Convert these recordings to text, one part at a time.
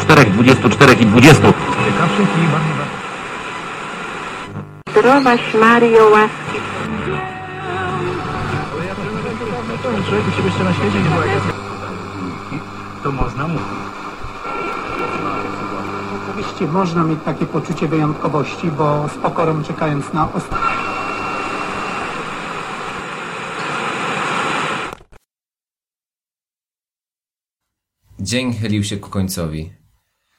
Czterech, dwudziestu czterech i dwudziestu. Zdrowaś Mario łaski. To można mówić. Oczywiście można mieć takie poczucie wyjątkowości, bo z pokorą czekając na ostatnie. Dzień chylił się ku końcowi.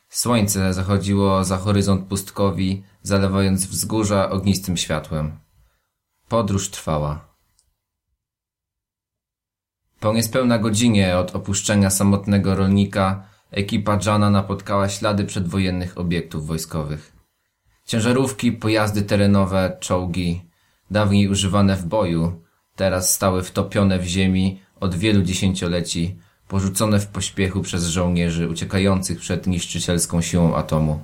Słońce zachodziło za horyzont pustkowi, zalewając wzgórza ognistym światłem. Podróż trwała. Po niespełna godzinie od opuszczenia samotnego rolnika ekipa Jana napotkała ślady przedwojennych obiektów wojskowych. Ciężarówki, pojazdy terenowe, czołgi, dawniej używane w boju, teraz stały wtopione w ziemi od wielu dziesięcioleci, porzucone w pośpiechu przez żołnierzy uciekających przed niszczycielską siłą atomu.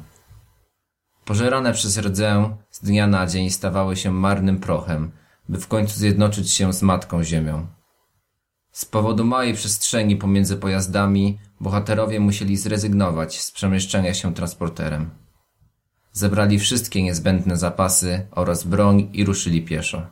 Pożerane przez rdzę z dnia na dzień stawały się marnym prochem, by w końcu zjednoczyć się z Matką Ziemią. Z powodu małej przestrzeni pomiędzy pojazdami bohaterowie musieli zrezygnować z przemieszczania się transporterem. Zebrali wszystkie niezbędne zapasy oraz broń i ruszyli pieszo.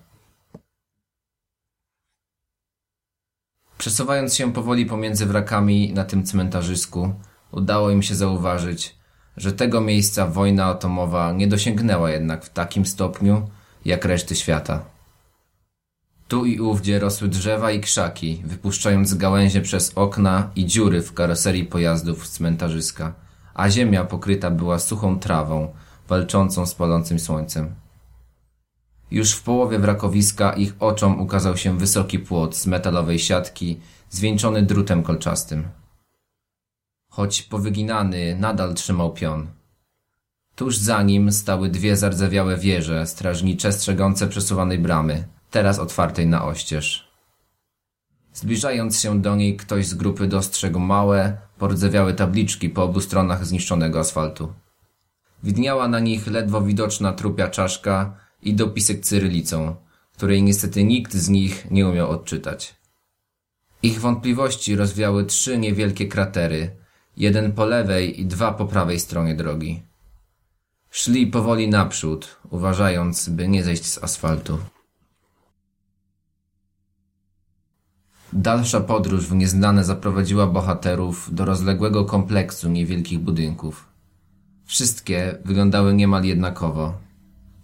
Przesuwając się powoli pomiędzy wrakami na tym cmentarzysku, udało im się zauważyć, że tego miejsca wojna atomowa nie dosięgnęła jednak w takim stopniu, jak reszty świata. Tu i ówdzie rosły drzewa i krzaki, wypuszczając gałęzie przez okna i dziury w karoserii pojazdów z cmentarzyska, a ziemia pokryta była suchą trawą, walczącą z palącym słońcem. Już w połowie wrakowiska ich oczom ukazał się wysoki płot z metalowej siatki, zwieńczony drutem kolczastym. Choć powyginany, nadal trzymał pion. Tuż za nim stały dwie zardzewiałe wieże, strażnicze strzegące przesuwanej bramy, teraz otwartej na oścież. Zbliżając się do niej, ktoś z grupy dostrzegł małe, pordzewiałe tabliczki po obu stronach zniszczonego asfaltu. Widniała na nich ledwo widoczna trupia czaszka i dopisek cyrylicą, której niestety nikt z nich nie umiał odczytać. Ich wątpliwości rozwiały trzy niewielkie kratery, jeden po lewej i dwa po prawej stronie drogi. Szli powoli naprzód, uważając, by nie zejść z asfaltu. Dalsza podróż w nieznane zaprowadziła bohaterów do rozległego kompleksu niewielkich budynków. Wszystkie wyglądały niemal jednakowo.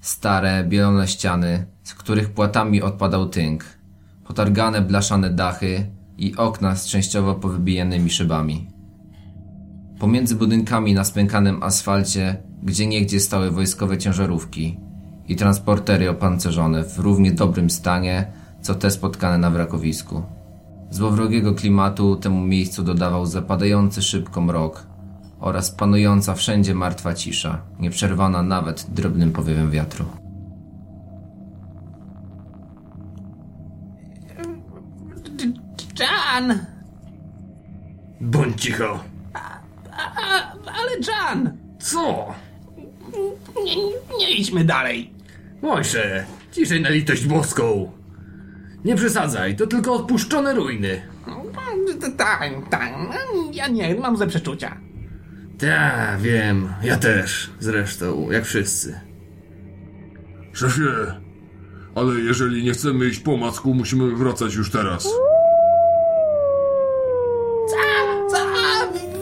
Stare, bielone ściany, z których płatami odpadał tynk, potargane blaszane dachy i okna z częściowo powybijanymi szybami. Pomiędzy budynkami na spękanym asfalcie gdzie niegdzie stały wojskowe ciężarówki i transportery opancerzone w równie dobrym stanie, co te spotkane na wrakowisku. Złowrogiego klimatu temu miejscu dodawał zapadający szybko mrok oraz panująca wszędzie martwa cisza, nieprzerwana nawet drobnym powiewem wiatru. Jan! Bądź cicho. A, ale Jan! Co? Nie, nie idźmy dalej. Mojsze, ciszej na litość boską. Nie przesadzaj, to tylko odpuszczone ruiny. Tak, tak. Ja nie mam ze przeczucia. Ta, wiem, ja też, zresztą, jak wszyscy. Szefie, ale jeżeli nie chcemy iść po macku, musimy wracać już teraz. Za, za,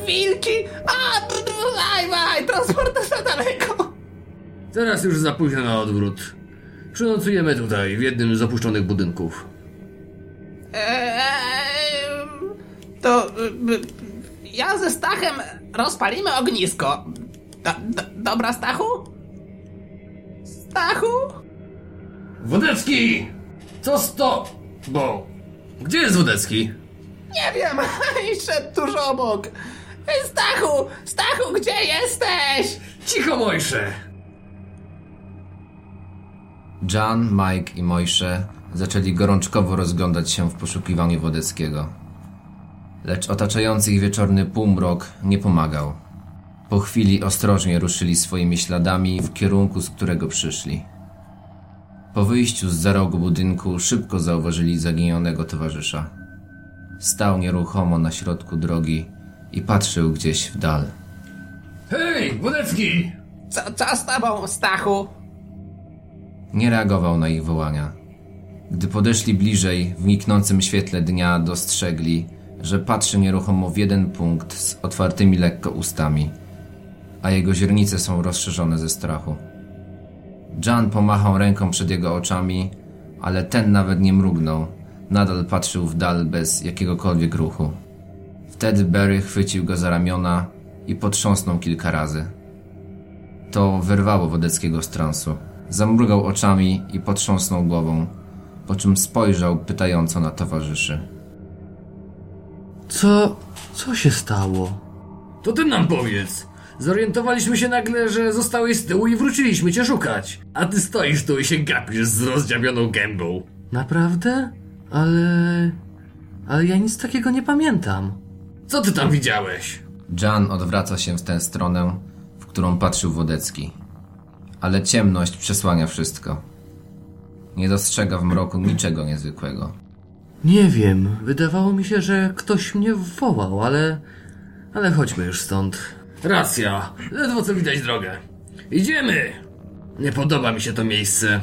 wilki! A, waj, waj, transport za daleko. Teraz już za późno na odwrót. Przynocujemy tutaj, w jednym z opuszczonych budynków. Eee, to y, y, ja ze Stachem rozpalimy ognisko. Do, do, dobra, Stachu? Stachu? Wodecki! Co z to? Bo... Gdzie jest Wodecki? Nie wiem, i szedł tuż obok. Stachu! Stachu, gdzie jesteś? Cicho, Mojsze! Jan, Mike i Mojsze zaczęli gorączkowo rozglądać się w poszukiwaniu Wodeckiego. Lecz otaczający ich wieczorny półmrok nie pomagał. Po chwili ostrożnie ruszyli swoimi śladami w kierunku, z którego przyszli. Po wyjściu z za rogu budynku szybko zauważyli zaginionego towarzysza. Stał nieruchomo na środku drogi i patrzył gdzieś w dal. Hej, Wodecki! Co, co z tobą, Stachu? Nie reagował na ich wołania. Gdy podeszli bliżej, w niknącym świetle dnia dostrzegli, że patrzy nieruchomo w jeden punkt z otwartymi lekko ustami, a jego źrenice są rozszerzone ze strachu. Jan pomachał ręką przed jego oczami, ale ten nawet nie mrugnął. Nadal patrzył w dal bez jakiegokolwiek ruchu. Wtedy Barry chwycił go za ramiona i potrząsnął kilka razy. To wyrwało Wodeckiego z transu. Zamrugał oczami i potrząsnął głową, po czym spojrzał pytająco na towarzyszy. Co... co się stało? To ty nam powiedz. Zorientowaliśmy się nagle, że zostałeś z tyłu i wróciliśmy cię szukać. A ty stoisz tu i się gapisz z rozdziawioną gębą. Naprawdę? Ale... Ale ja nic takiego nie pamiętam. Co ty tam widziałeś? Jan odwraca się w tę stronę, w którą patrzył Wodecki. Ale ciemność przesłania wszystko. Nie dostrzega w mroku niczego niezwykłego. Nie wiem, wydawało mi się, że ktoś mnie wołał, ale... Ale chodźmy już stąd. Racja. Ledwo co widać drogę. Idziemy! Nie podoba mi się to miejsce.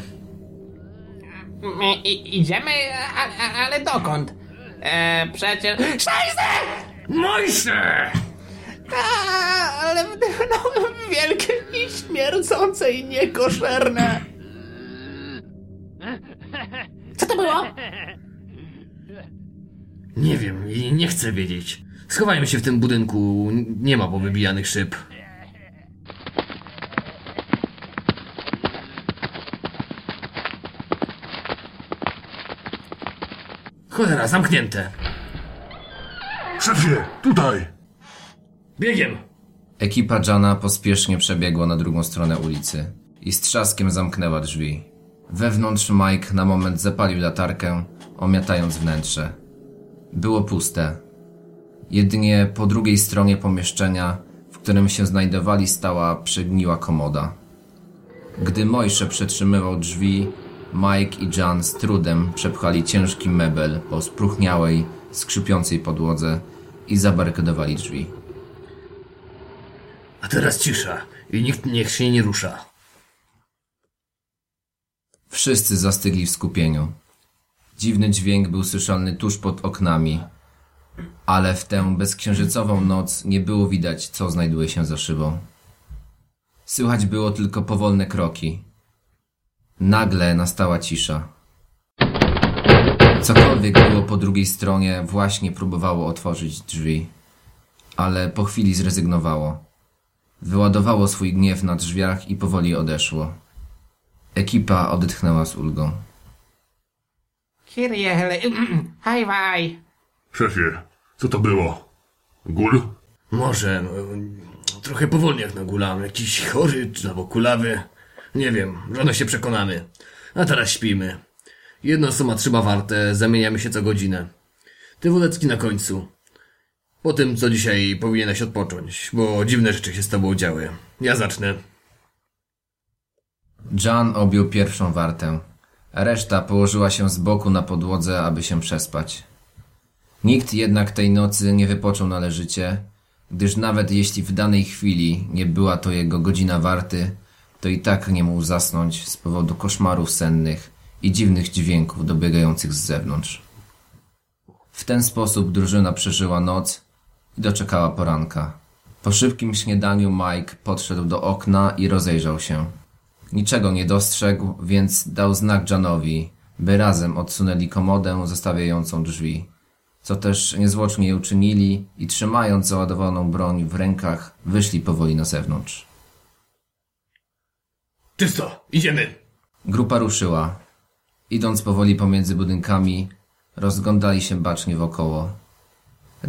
I, idziemy, a, a, ale dokąd? E, przecież... Szajse! Mojsze! A, ale wdychnąłem wielkie i śmierdzące i niekoszerne. Co to było? Nie wiem i nie chcę wiedzieć. Schowajmy się w tym budynku. Nie ma powybijanych szyb. Cholera, zamknięte. Szefie, tutaj! Biegiem! Ekipa Jana pospiesznie przebiegła na drugą stronę ulicy i z trzaskiem zamknęła drzwi. Wewnątrz Mike na moment zapalił latarkę, omiatając wnętrze. Było puste. Jedynie po drugiej stronie pomieszczenia, w którym się znajdowali, stała przegniła komoda. Gdy Mojsze przetrzymywał drzwi, Mike i Jan z trudem przepchali ciężki mebel po spróchniałej, skrzypiącej podłodze i zabarykadowali drzwi. A teraz cisza i nikt niech się nie rusza. Wszyscy zastygli w skupieniu. Dziwny dźwięk był słyszalny tuż pod oknami, ale w tę bezksiężycową noc nie było widać, co znajduje się za szybą. Słychać było tylko powolne kroki. Nagle nastała cisza. Cokolwiek było po drugiej stronie właśnie próbowało otworzyć drzwi, ale po chwili zrezygnowało. Wyładowało swój gniew na drzwiach i powoli odeszło. Ekipa odetchnęła z ulgą. Kyrie, haj, waj. Szefie, co to było? Gul? Może mm, trochę powolnie jak na gulam. Jakiś chory czy albo kulawy. Nie wiem, rano się przekonamy. A teraz śpimy. Jedno suma trzyma warte, zamieniamy się co godzinę. Ty Wodecki na końcu. Po tym, co dzisiaj powinieneś odpocząć, bo dziwne rzeczy się z tobą działy. Ja zacznę. Jan objął pierwszą wartę. Reszta położyła się z boku na podłodze, aby się przespać. Nikt jednak tej nocy nie wypoczął należycie, gdyż nawet jeśli w danej chwili nie była to jego godzina warty, to i tak nie mógł zasnąć z powodu koszmarów sennych i dziwnych dźwięków dobiegających z zewnątrz. W ten sposób drużyna przeżyła noc i doczekała poranka. Po szybkim śniadaniu Mike podszedł do okna i rozejrzał się. Niczego nie dostrzegł, więc dał znak Janowi, by razem odsunęli komodę zostawiającą drzwi. Co też niezwłocznie uczynili i trzymając załadowaną broń w rękach, wyszli powoli na zewnątrz. Czysto, idziemy. Grupa ruszyła. Idąc powoli pomiędzy budynkami, rozglądali się bacznie wokoło.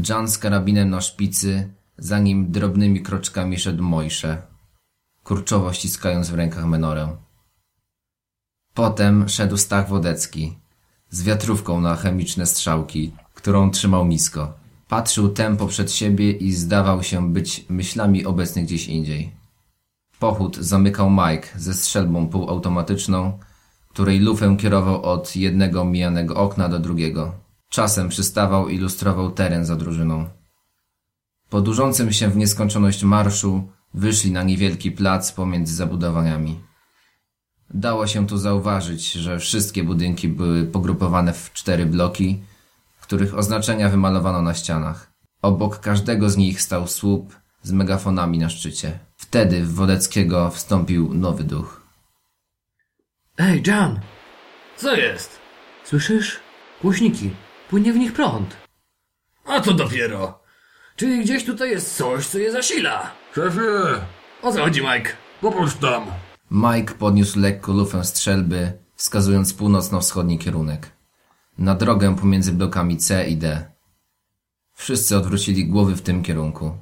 Jan z karabinem na szpicy, za nim drobnymi kroczkami szedł Mojsze, kurczowo ściskając w rękach menorę. Potem szedł Stach Wodecki, z wiatrówką na chemiczne strzałki, którą trzymał nisko. Patrzył tempo przed siebie i zdawał się być myślami obecny gdzieś indziej. Pochód zamykał Mike ze strzelbą półautomatyczną, której lufę kierował od jednego mijanego okna do drugiego. Czasem przystawał i lustrował teren za drużyną. Po dłużącym się w nieskończoność marszu wyszli na niewielki plac pomiędzy zabudowaniami. Dało się tu zauważyć, że wszystkie budynki były pogrupowane w cztery bloki, których oznaczenia wymalowano na ścianach. Obok każdego z nich stał słup z megafonami na szczycie. Wtedy w Wodeckiego wstąpił nowy duch. Ej, Jan! Co jest? Słyszysz? Głośniki. Płynie w nich prąd. A to dopiero. Czyli gdzieś tutaj jest coś, co je zasila. Szefie, O co chodzi, Mike? popatrz tam. Mike podniósł lekko lufę strzelby, wskazując północno-wschodni kierunek. Na drogę pomiędzy blokami C i D. Wszyscy odwrócili głowy w tym kierunku.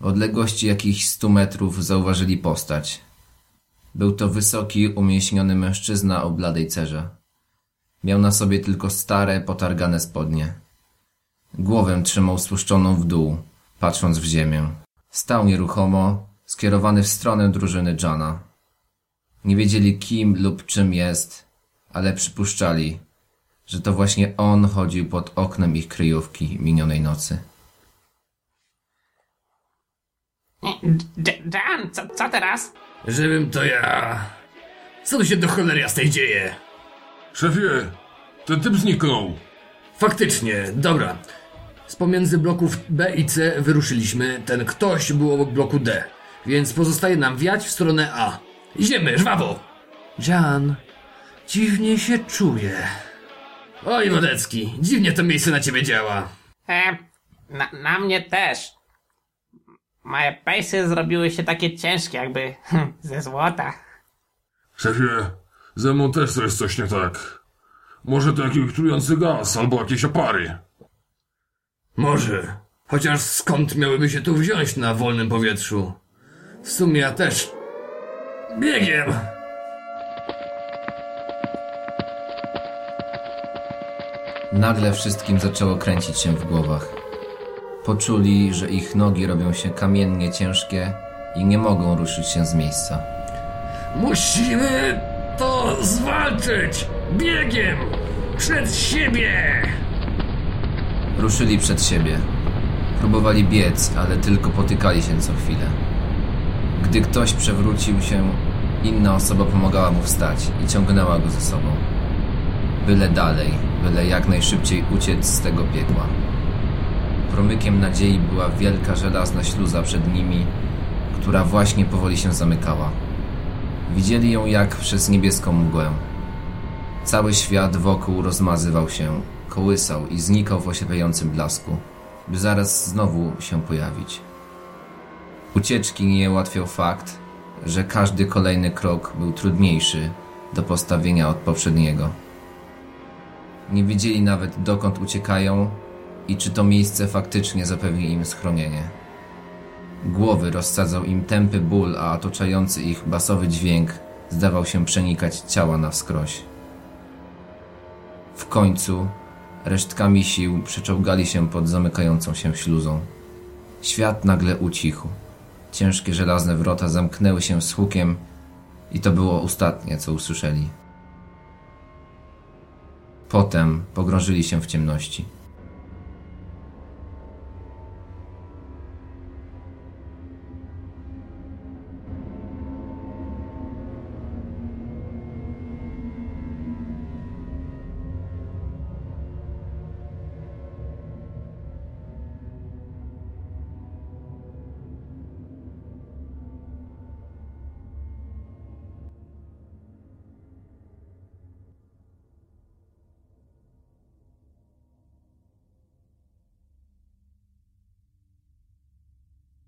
W odległości jakichś stu metrów zauważyli postać. Był to wysoki, umięśniony mężczyzna o bladej cerze. Miał na sobie tylko stare, potargane spodnie. Głowę trzymał spuszczoną w dół, patrząc w ziemię. Stał nieruchomo, skierowany w stronę drużyny Jana. Nie wiedzieli kim lub czym jest, ale przypuszczali, że to właśnie on chodził pod oknem ich kryjówki minionej nocy. Jan, co, co teraz? Żebym to ja... Co tu się do cholery jasnej dzieje? Szefie, ten typ zniknął. Faktycznie, dobra. Z pomiędzy bloków B i C wyruszyliśmy. Ten ktoś był obok bloku D. Więc pozostaje nam wiać w stronę A. Idziemy, żwawo! Jan, dziwnie się czuję. Oj, Wodecki, dziwnie to miejsce na ciebie działa. E, na, na mnie też. Moje pejsy zrobiły się takie ciężkie, jakby hm, ze złota. Szefie, ze mną też jest coś nie tak. Może to jakiś trujący gaz albo jakieś opary. Może. Chociaż skąd miałyby się tu wziąć na wolnym powietrzu? W sumie ja też. Biegiem! Nagle wszystkim zaczęło kręcić się w głowach. Poczuli, że ich nogi robią się kamiennie ciężkie i nie mogą ruszyć się z miejsca. Musimy to zwalczyć! Biegiem! Przed siebie! Ruszyli przed siebie. Próbowali biec, ale tylko potykali się co chwilę. Gdy ktoś przewrócił się, inna osoba pomagała mu wstać i ciągnęła go ze sobą. Byle dalej, byle jak najszybciej uciec z tego piekła. Promykiem nadziei była wielka żelazna śluza przed nimi, która właśnie powoli się zamykała. Widzieli ją jak przez niebieską mgłę. Cały świat wokół rozmazywał się, kołysał i znikał w osiepiającym blasku, by zaraz znowu się pojawić. Ucieczki nie ułatwiał fakt, że każdy kolejny krok był trudniejszy do postawienia od poprzedniego. Nie wiedzieli nawet dokąd uciekają i czy to miejsce faktycznie zapewni im schronienie. Głowy rozsadzał im tępy ból, a otaczający ich basowy dźwięk zdawał się przenikać ciała na wskroś. W końcu resztkami sił przeczołgali się pod zamykającą się śluzą. Świat nagle ucichł. Ciężkie żelazne wrota zamknęły się z hukiem i to było ostatnie, co usłyszeli. Potem pogrążyli się w ciemności.